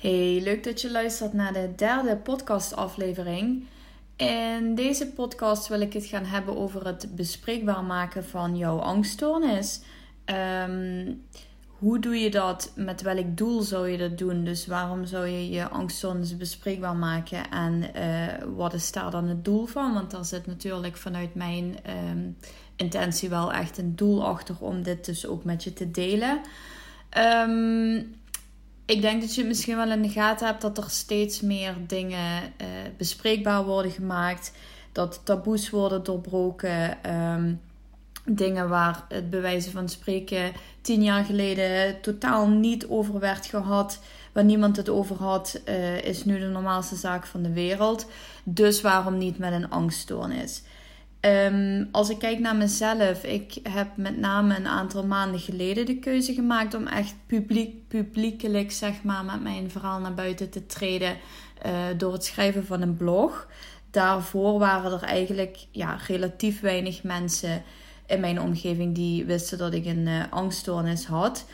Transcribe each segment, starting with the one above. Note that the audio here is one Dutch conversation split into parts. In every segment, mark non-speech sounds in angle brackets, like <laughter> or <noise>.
Hey, leuk dat je luistert naar de derde podcastaflevering. In deze podcast wil ik het gaan hebben over het bespreekbaar maken van jouw angststoornis. Ehm, hoe doe je dat? Met welk doel zou je dat doen? Dus waarom zou je je angststoornis bespreekbaar maken? En uh, wat is daar dan het doel van? Want daar zit natuurlijk vanuit mijn um, intentie wel echt een doel achter om dit dus ook met je te delen. Um, ik denk dat je misschien wel in de gaten hebt dat er steeds meer dingen uh, bespreekbaar worden gemaakt. Dat taboes worden doorbroken. Um, dingen waar het bewijzen van spreken tien jaar geleden totaal niet over werd gehad. Waar niemand het over had, uh, is nu de normaalste zaak van de wereld. Dus waarom niet met een angststoornis? Um, als ik kijk naar mezelf, ik heb met name een aantal maanden geleden de keuze gemaakt om echt publiek, publiekelijk zeg maar, met mijn verhaal naar buiten te treden uh, door het schrijven van een blog. Daarvoor waren er eigenlijk ja, relatief weinig mensen in mijn omgeving die wisten dat ik een uh, angststoornis had.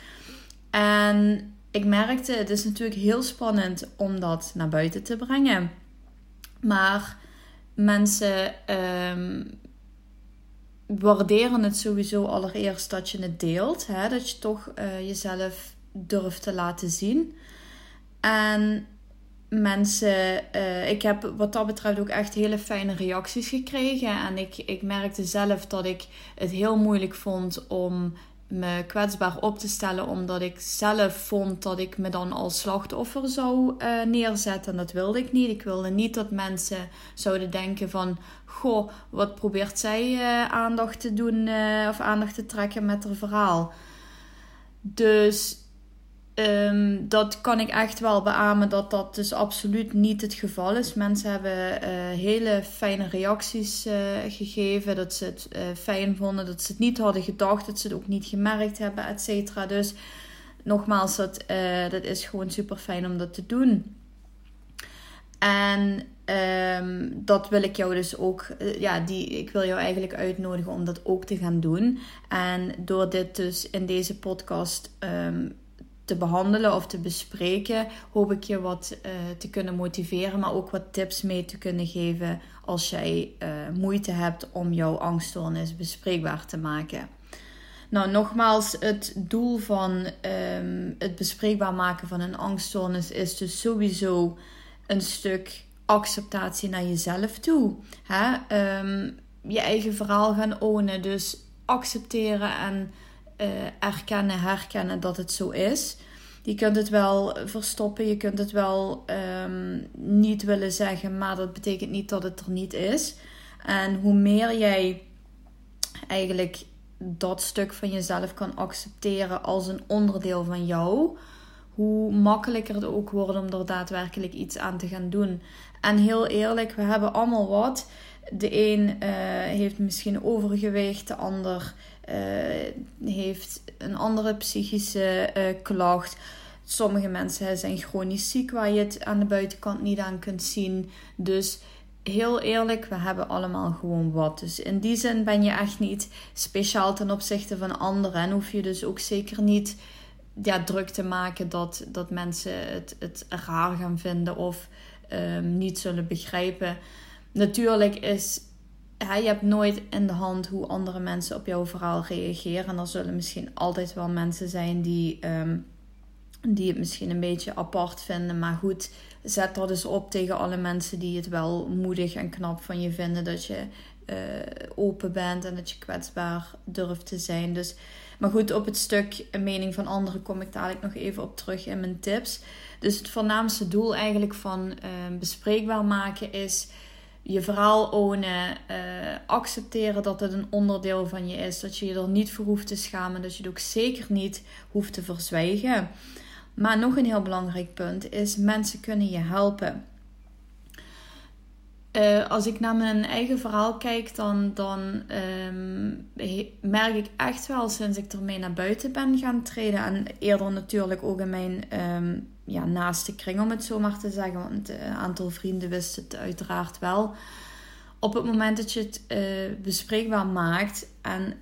En ik merkte, het is natuurlijk heel spannend om dat naar buiten te brengen. Maar mensen um, waarderen het sowieso allereerst dat je het deelt. Hè? Dat je toch uh, jezelf durft te laten zien. En mensen, uh, ik heb wat dat betreft ook echt hele fijne reacties gekregen. En ik, ik merkte zelf dat ik het heel moeilijk vond om me kwetsbaar op te stellen, omdat ik zelf vond dat ik me dan als slachtoffer zou uh, neerzetten. En dat wilde ik niet. Ik wilde niet dat mensen zouden denken van, goh, wat probeert zij uh, aandacht te doen uh, of aandacht te trekken met haar verhaal. Dus Um, dat kan ik echt wel beamen dat dat dus absoluut niet het geval is. Mensen hebben uh, hele fijne reacties uh, gegeven. Dat ze het uh, fijn vonden, dat ze het niet hadden gedacht, dat ze het ook niet gemerkt hebben, et cetera. Dus nogmaals, dat, dat is gewoon super fijn om dat te doen. En um, dat wil ik jou dus ook, ja, die, ik wil jou eigenlijk uitnodigen om dat ook te gaan doen. En door dit dus in deze podcast um, te behandelen of te bespreken, hoop ik je wat uh, te kunnen motiveren, maar ook wat tips mee te kunnen geven als jij uh, moeite hebt om jouw angststoornis bespreekbaar te maken. Nou, nogmaals, het doel van um, het bespreekbaar maken van een angststoornis is dus sowieso een stuk acceptatie naar jezelf toe. Hè? Um, je eigen verhaal gaan ownen, dus accepteren en uh, erkennen, herkennen dat het zo is. Je kunt het wel verstoppen, je kunt het wel um, niet willen zeggen, maar dat betekent niet dat het er niet is. En hoe meer jij eigenlijk dat stuk van jezelf kan accepteren als een onderdeel van jou, hoe makkelijker het ook wordt om er daadwerkelijk iets aan te gaan doen. En heel eerlijk, we hebben allemaal wat. De een uh, heeft misschien overgewicht, de ander uh, heeft een andere psychische uh, klacht. Sommige mensen zijn chronisch ziek waar je het aan de buitenkant niet aan kunt zien. Dus heel eerlijk, we hebben allemaal gewoon wat. Dus in die zin ben je echt niet speciaal ten opzichte van anderen. En hoef je dus ook zeker niet ja, druk te maken dat, dat mensen het, het raar gaan vinden of um, niet zullen begrijpen. Natuurlijk is ja, je hebt nooit in de hand hoe andere mensen op jouw verhaal reageren. En er zullen misschien altijd wel mensen zijn die, um, die het misschien een beetje apart vinden. Maar goed, zet dat dus op tegen alle mensen die het wel moedig en knap van je vinden. Dat je uh, open bent en dat je kwetsbaar durft te zijn. Dus, maar goed, op het stuk mening van anderen kom ik dadelijk nog even op terug in mijn tips. Dus het voornaamste doel eigenlijk van uh, bespreekbaar maken is je verhaal ownen, uh, accepteren dat het een onderdeel van je is, dat je je er niet voor hoeft te schamen, dat je het ook zeker niet hoeft te verzwijgen. Maar nog een heel belangrijk punt is: mensen kunnen je helpen. Uh, als ik naar mijn eigen verhaal kijk, dan, dan um, merk ik echt wel sinds ik ermee naar buiten ben gaan treden. En eerder natuurlijk ook in mijn um, ja, naaste kring, om het zo maar te zeggen. Want een aantal vrienden wist het uiteraard wel. Op het moment dat je het uh, bespreekbaar maakt en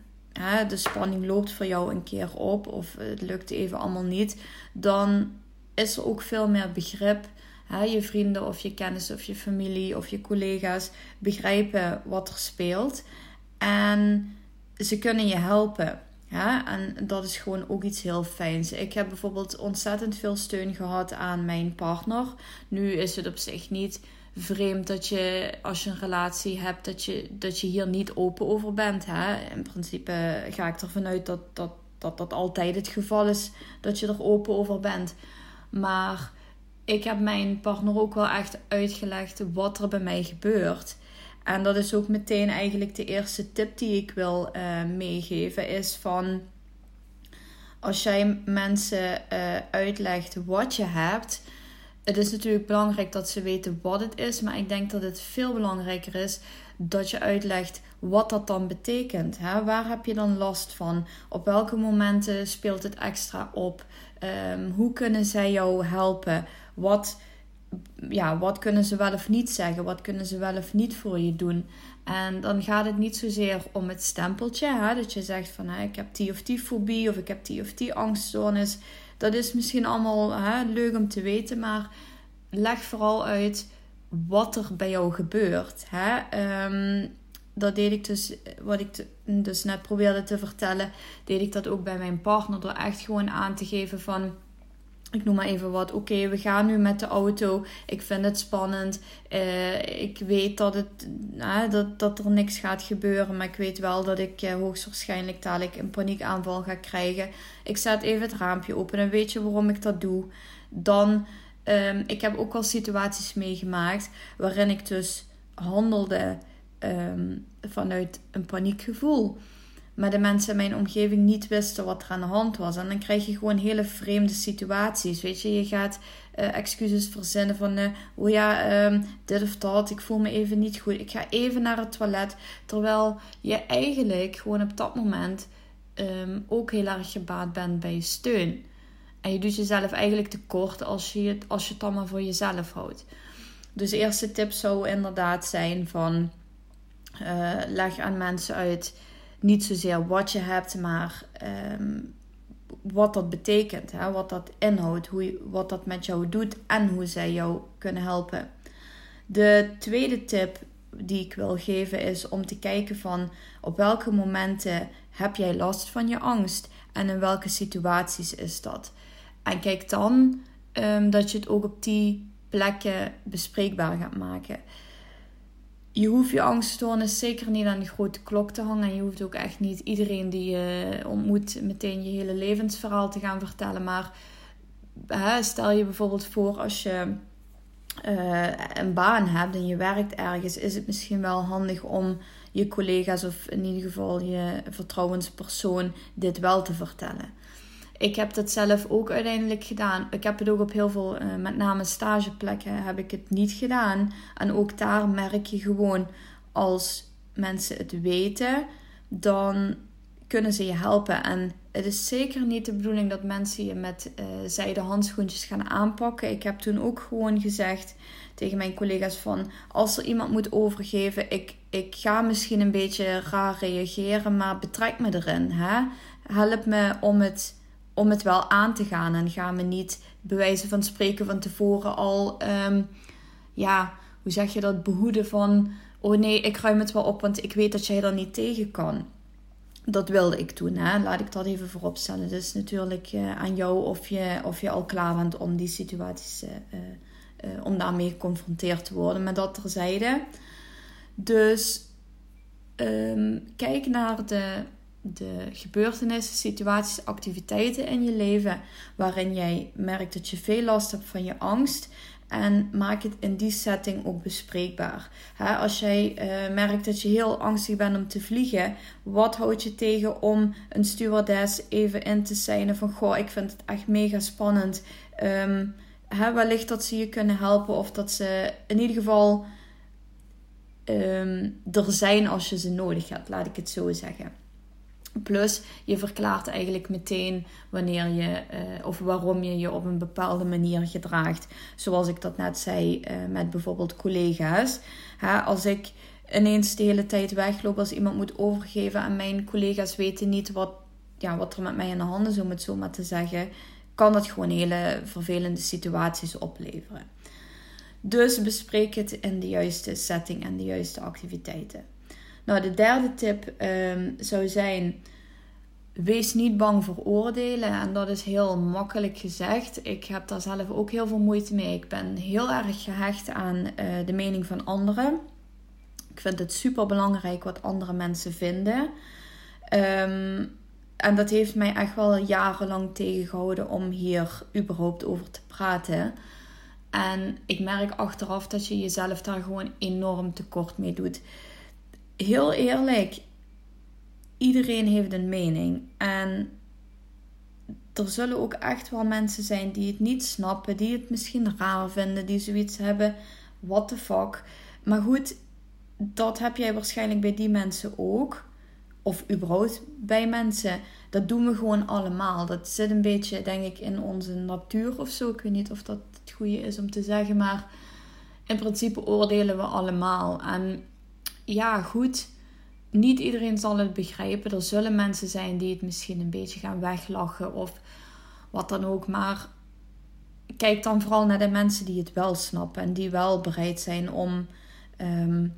de spanning loopt voor jou een keer op, of het lukt even allemaal niet, dan is er ook veel meer begrip. Je vrienden of je kennis of je familie of je collega's begrijpen wat er speelt. En ze kunnen je helpen. Ja, en dat is gewoon ook iets heel fijns. Ik heb bijvoorbeeld ontzettend veel steun gehad aan mijn partner. Nu is het op zich niet vreemd dat je, als je een relatie hebt, dat je, dat je hier niet open over bent. Hè? In principe ga ik ervan uit dat dat, dat dat altijd het geval is, dat je er open over bent. Maar ik heb mijn partner ook wel echt uitgelegd wat er bij mij gebeurt. En dat is ook meteen eigenlijk de eerste tip die ik wil uh, meegeven. Is van als jij mensen uh, uitlegt wat je hebt. Het is natuurlijk belangrijk dat ze weten wat het is. Maar ik denk dat het veel belangrijker is dat je uitlegt wat dat dan betekent. Hè? Waar heb je dan last van? Op welke momenten speelt het extra op? Um, hoe kunnen zij jou helpen? Wat ja, wat kunnen ze wel of niet zeggen? Wat kunnen ze wel of niet voor je doen? En dan gaat het niet zozeer om het stempeltje. Hè? Dat je zegt van ik heb die of die fobie of ik heb die of die angststoornis. Dat is misschien allemaal hè, leuk om te weten. Maar leg vooral uit wat er bij jou gebeurt. Hè? Um, dat deed ik dus, wat ik dus net probeerde te vertellen, deed ik dat ook bij mijn partner. Door echt gewoon aan te geven van ik noem maar even wat. Oké, we gaan nu met de auto. Ik vind het spannend. Uh, ik weet dat, het, uh, dat, dat er niks gaat gebeuren. Maar ik weet wel dat ik uh, hoogstwaarschijnlijk dadelijk een paniekaanval ga krijgen. Ik zet even het raampje open. En weet je waarom ik dat doe? Dan, um, ik heb ook al situaties meegemaakt waarin ik dus handelde um, vanuit een paniekgevoel maar de mensen in mijn omgeving niet wisten wat er aan de hand was. En dan krijg je gewoon hele vreemde situaties. Weet je, je gaat uh, excuses verzinnen van, uh, oh ja, um, dit of dat, ik voel me even niet goed. Ik ga even naar het toilet. Terwijl je eigenlijk gewoon op dat moment um, ook heel erg gebaat bent bij steun. En je doet jezelf eigenlijk tekort als je het, als je het allemaal voor jezelf houdt. Dus de eerste tip zou inderdaad zijn van, uh, leg aan mensen uit niet zozeer wat je hebt, maar ehm, wat dat betekent, hè? wat dat inhoudt, hoe, wat dat met jou doet en hoe zij jou kunnen helpen. De tweede tip die ik wil geven is om te kijken van op welke momenten heb jij last van je angst en in welke situaties is dat. En kijk dan um, dat je het ook op die plekken bespreekbaar gaat maken je hoeft je angststoornis zeker niet aan die grote klok te hangen. En je hoeft ook echt niet iedereen die je ontmoet meteen je hele levensverhaal te gaan vertellen. Maar hè, stel je bijvoorbeeld voor als je uh, een baan hebt en je werkt ergens, is het misschien wel handig om je collega's of in ieder geval je vertrouwenspersoon dit wel te vertellen. Ik heb dat zelf ook uiteindelijk gedaan. Ik heb het ook op heel veel, uh, met name stageplekken, heb ik het niet gedaan. En ook daar merk je gewoon, als mensen het weten, dan kunnen ze je helpen. En het is zeker niet de bedoeling dat mensen je met uh, zijden handschoentjes gaan aanpakken. Ik heb toen ook gewoon gezegd tegen mijn collega's van... als er iemand moet overgeven, ik, ik ga misschien een beetje raar reageren... maar betrek me erin. Hè? Help me om het om het wel aan te gaan. En ga me niet bewijzen van spreken van tevoren al, ehm, ja, hoe zeg je dat, behoeden van, oh nee, ik ruim het wel op, want ik weet dat jij er niet tegen kan. Dat wilde ik doen, hè? laat ik dat even voorop stellen. Het natuurlijk uh, aan jou of je, of je al klaar bent om die situaties, uh, uh, om daarmee geconfronteerd te worden. Maar dat terzijde. Dus um, kijk naar de de gebeurtenissen, situaties, activiteiten in je leven waarin jij merkt dat je veel last hebt van je angst. En maak het in die setting ook bespreekbaar. als jij uh, merkt dat je heel angstig bent om te vliegen, wat houd je tegen om een stewardess even in te zijn van: Goh, ik vind het echt mega spannend. Um, wellicht dat ze je kunnen helpen of dat ze in ieder geval um, er zijn als je ze nodig hebt, laat ik het zo zeggen. Plus, je verklaart eigenlijk meteen wanneer je uh, of waarom je je op een bepaalde manier gedraagt. Zoals ik dat net zei uh, met bijvoorbeeld collega's. Als ik ineens de hele tijd wegloop als iemand moet overgeven en mijn collega's weten niet wat, ja, wat er met mij in de handen is, om het zo maar te zeggen. kan dat gewoon hele vervelende situaties opleveren. Dus bespreek het in de juiste setting en de juiste activiteiten. Nou, de derde tip um, zou zijn: wees niet bang voor oordelen. En dat is heel makkelijk gezegd. Ik heb daar zelf ook heel veel moeite mee. Ik ben heel erg gehecht aan uh, de mening van anderen. Ik vind het super belangrijk wat andere mensen vinden. Um, en dat heeft mij echt wel jarenlang tegengehouden om hier überhaupt over te praten. En ik merk achteraf dat je jezelf daar gewoon enorm tekort mee doet. Heel eerlijk, iedereen heeft een mening. En er zullen ook echt wel mensen zijn die het niet snappen, die het misschien raar vinden, die zoiets hebben. What the fuck. Maar goed, dat heb jij waarschijnlijk bij die mensen ook. Of überhaupt bij mensen. Dat doen we gewoon allemaal. Dat zit een beetje, denk ik, in onze natuur of zo. Ik weet niet of dat het goede is om te zeggen. Maar in principe oordelen we allemaal. En ja, goed. Niet iedereen zal het begrijpen. Er zullen mensen zijn die het misschien een beetje gaan weglachen of wat dan ook. Maar kijk dan vooral naar de mensen die het wel snappen en die wel bereid zijn om um,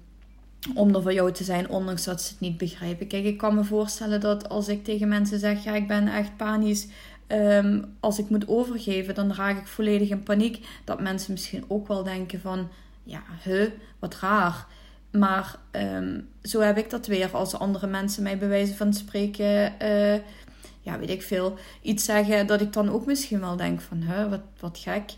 om er voor jou te zijn, ondanks dat ze het niet begrijpen. Kijk, ik kan me voorstellen dat als ik tegen mensen zeg: ja, ik ben echt panisch. Um, als ik moet overgeven, dan raak ik volledig in paniek. Dat mensen misschien ook wel denken van, ja, huh, wat raar. Maar um, zo heb ik dat weer als andere mensen mij bewijzen van spreken, uh, ja, weet ik veel, iets zeggen dat ik dan ook misschien wel denk van, wat, wat gek.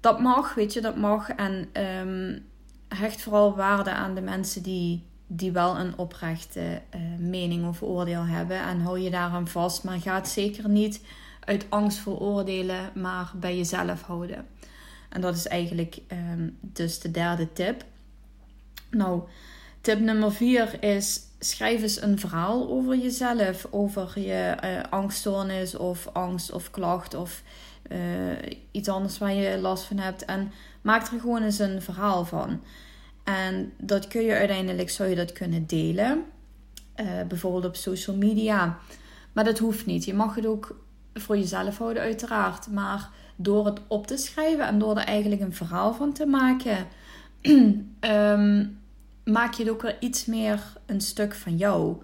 Dat mag, weet je, dat mag. En um, hecht vooral waarde aan de mensen die, die wel een oprechte uh, mening of oordeel hebben. En hou je daaraan vast. Maar ga het zeker niet uit angst voor oordelen, maar bij jezelf houden. En dat is eigenlijk um, dus de derde tip. Nou, tip nummer vier is schrijf eens een verhaal over jezelf, over je uh, angststoornis of angst of klacht of uh, iets anders waar je last van hebt. En maak er gewoon eens een verhaal van. En dat kun je uiteindelijk, zou je dat kunnen delen. Uh, bijvoorbeeld op social media. Maar dat hoeft niet. Je mag het ook voor jezelf houden, uiteraard. Maar door het op te schrijven en door er eigenlijk een verhaal van te maken, um, <clears throat> maak je het ook weer iets meer een stuk van jou.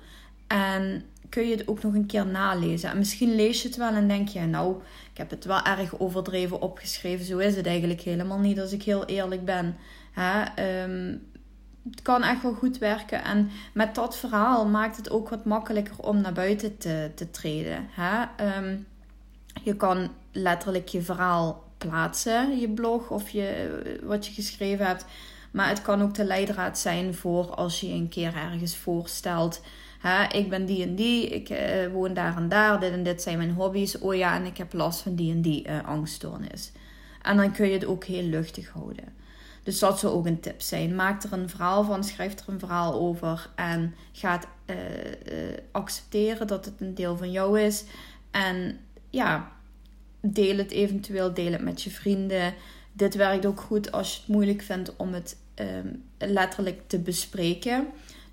En kun je het ook nog een keer nalezen. En misschien lees je het wel en denk je, nou, ik heb het wel erg overdreven opgeschreven. Zo is het eigenlijk helemaal niet, als ik heel eerlijk ben. Hè? Ehm, het kan echt wel goed werken. En met dat verhaal maakt het ook wat makkelijker om naar buiten te, te treden. Hè? Ehm, je kan letterlijk je verhaal plaatsen, je blog of je, wat je geschreven hebt. Maar het kan ook de leidraad zijn voor als je een keer ergens voorstelt. Hè, ik ben die en die, ik uh, woon daar en daar, dit en dit zijn mijn hobby's. Oh ja, en ik heb last van die en die uh, angststoornis. En dan kun je het ook heel luchtig houden. Dus dat zou ook een tip zijn. Maak er een verhaal van, schrijf er een verhaal over en ga uh, accepteren dat het een deel van jou is. En ja, deel het eventueel, deel het met je vrienden. Dit werkt ook goed als je het moeilijk vindt om het um, letterlijk te bespreken.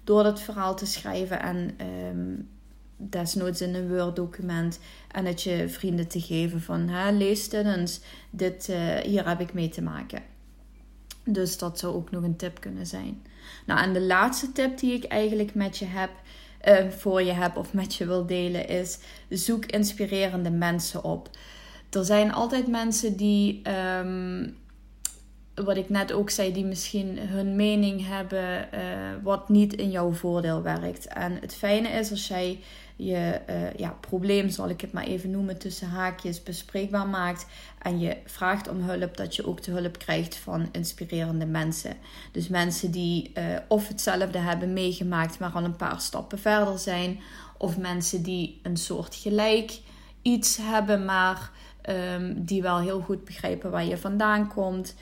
Door het verhaal te schrijven en um, desnoods in een Word-document en het je vrienden te geven van lees dit eens, dit, uh, hier heb ik mee te maken. Dus dat zou ook nog een tip kunnen zijn. Nou, en de laatste tip die ik eigenlijk met je heb, uh, voor je heb of met je wil delen, is zoek inspirerende mensen op. Er zijn altijd mensen die, wat ik net ook zei, die misschien hun mening hebben uh, wat niet in jouw voordeel werkt. En het fijne is als jij je uh, ja, probleem, zal ik het maar even noemen, tussen haakjes bespreekbaar maakt en je vraagt om hulp, dat je ook de hulp krijgt van inspirerende mensen. Dus mensen die uh, of hetzelfde hebben meegemaakt, maar al een paar stappen verder zijn, of mensen die een soort gelijk iets hebben, maar um, die wel heel goed begrijpen waar je vandaan komt.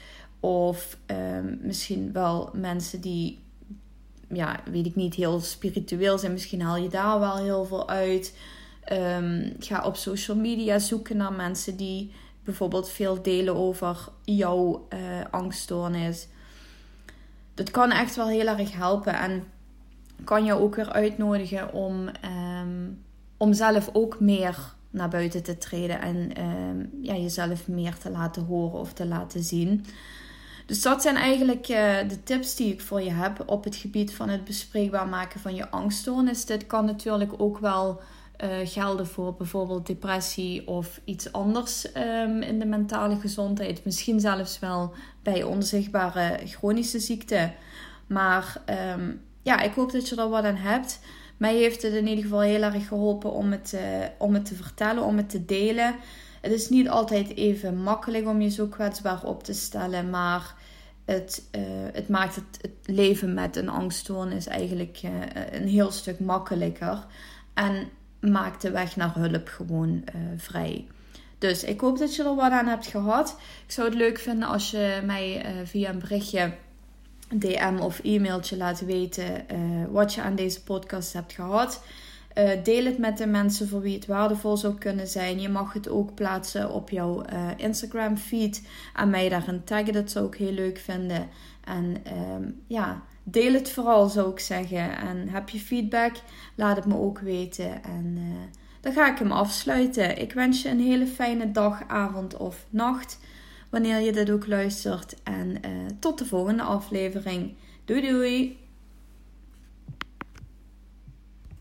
Of um, misschien wel mensen die ja, weet ik niet, heel spiritueel zijn. Misschien haal je daar wel heel veel uit. Um, ga op social media zoeken naar mensen die bijvoorbeeld veel delen over jouw uh, angststoornis. Dat kan echt wel heel erg helpen. En kan je ook weer uitnodigen om, um, om zelf ook meer naar buiten te treden en ehm, ja, jezelf meer te laten horen of te laten zien. Dus dat zijn eigenlijk uh, de tips die ik voor je heb op het gebied van het bespreekbaar maken van je angststoornis. Dit kan natuurlijk ook wel uh, gelden voor bijvoorbeeld depressie of iets anders um, in de mentale gezondheid. Misschien zelfs wel bij onzichtbare chronische ziekten. Maar um, ja, ik hoop dat je er wat aan hebt. Mij heeft het in ieder geval heel erg geholpen om het, uh, om het te vertellen, om het te delen. Het is niet altijd even makkelijk om je zo kwetsbaar op te stellen, maar het, uh, het maakt het, het, leven met een angststoornis eigenlijk uh, een heel stuk makkelijker. En maakt de weg naar hulp gewoon vrij. Dus ik hoop dat je er wat aan hebt gehad. Ik zou het leuk vinden als je mij via een berichtje DM of e-mailtje laten weten wat je aan deze podcast hebt gehad. Uh, deel het met de mensen voor wie het waardevol zou kunnen zijn. Je mag het ook plaatsen op jouw uh, Instagram feed en mij daarin taggen. Dat zou ik heel leuk vinden. En um, ja, deel het vooral zou ik zeggen. En heb je feedback, laat het me ook weten. En dan ga ik hem afsluiten. Ik wens je een hele fijne dag, avond of nacht wanneer je dit ook luistert. En tot de volgende aflevering. Doei doei!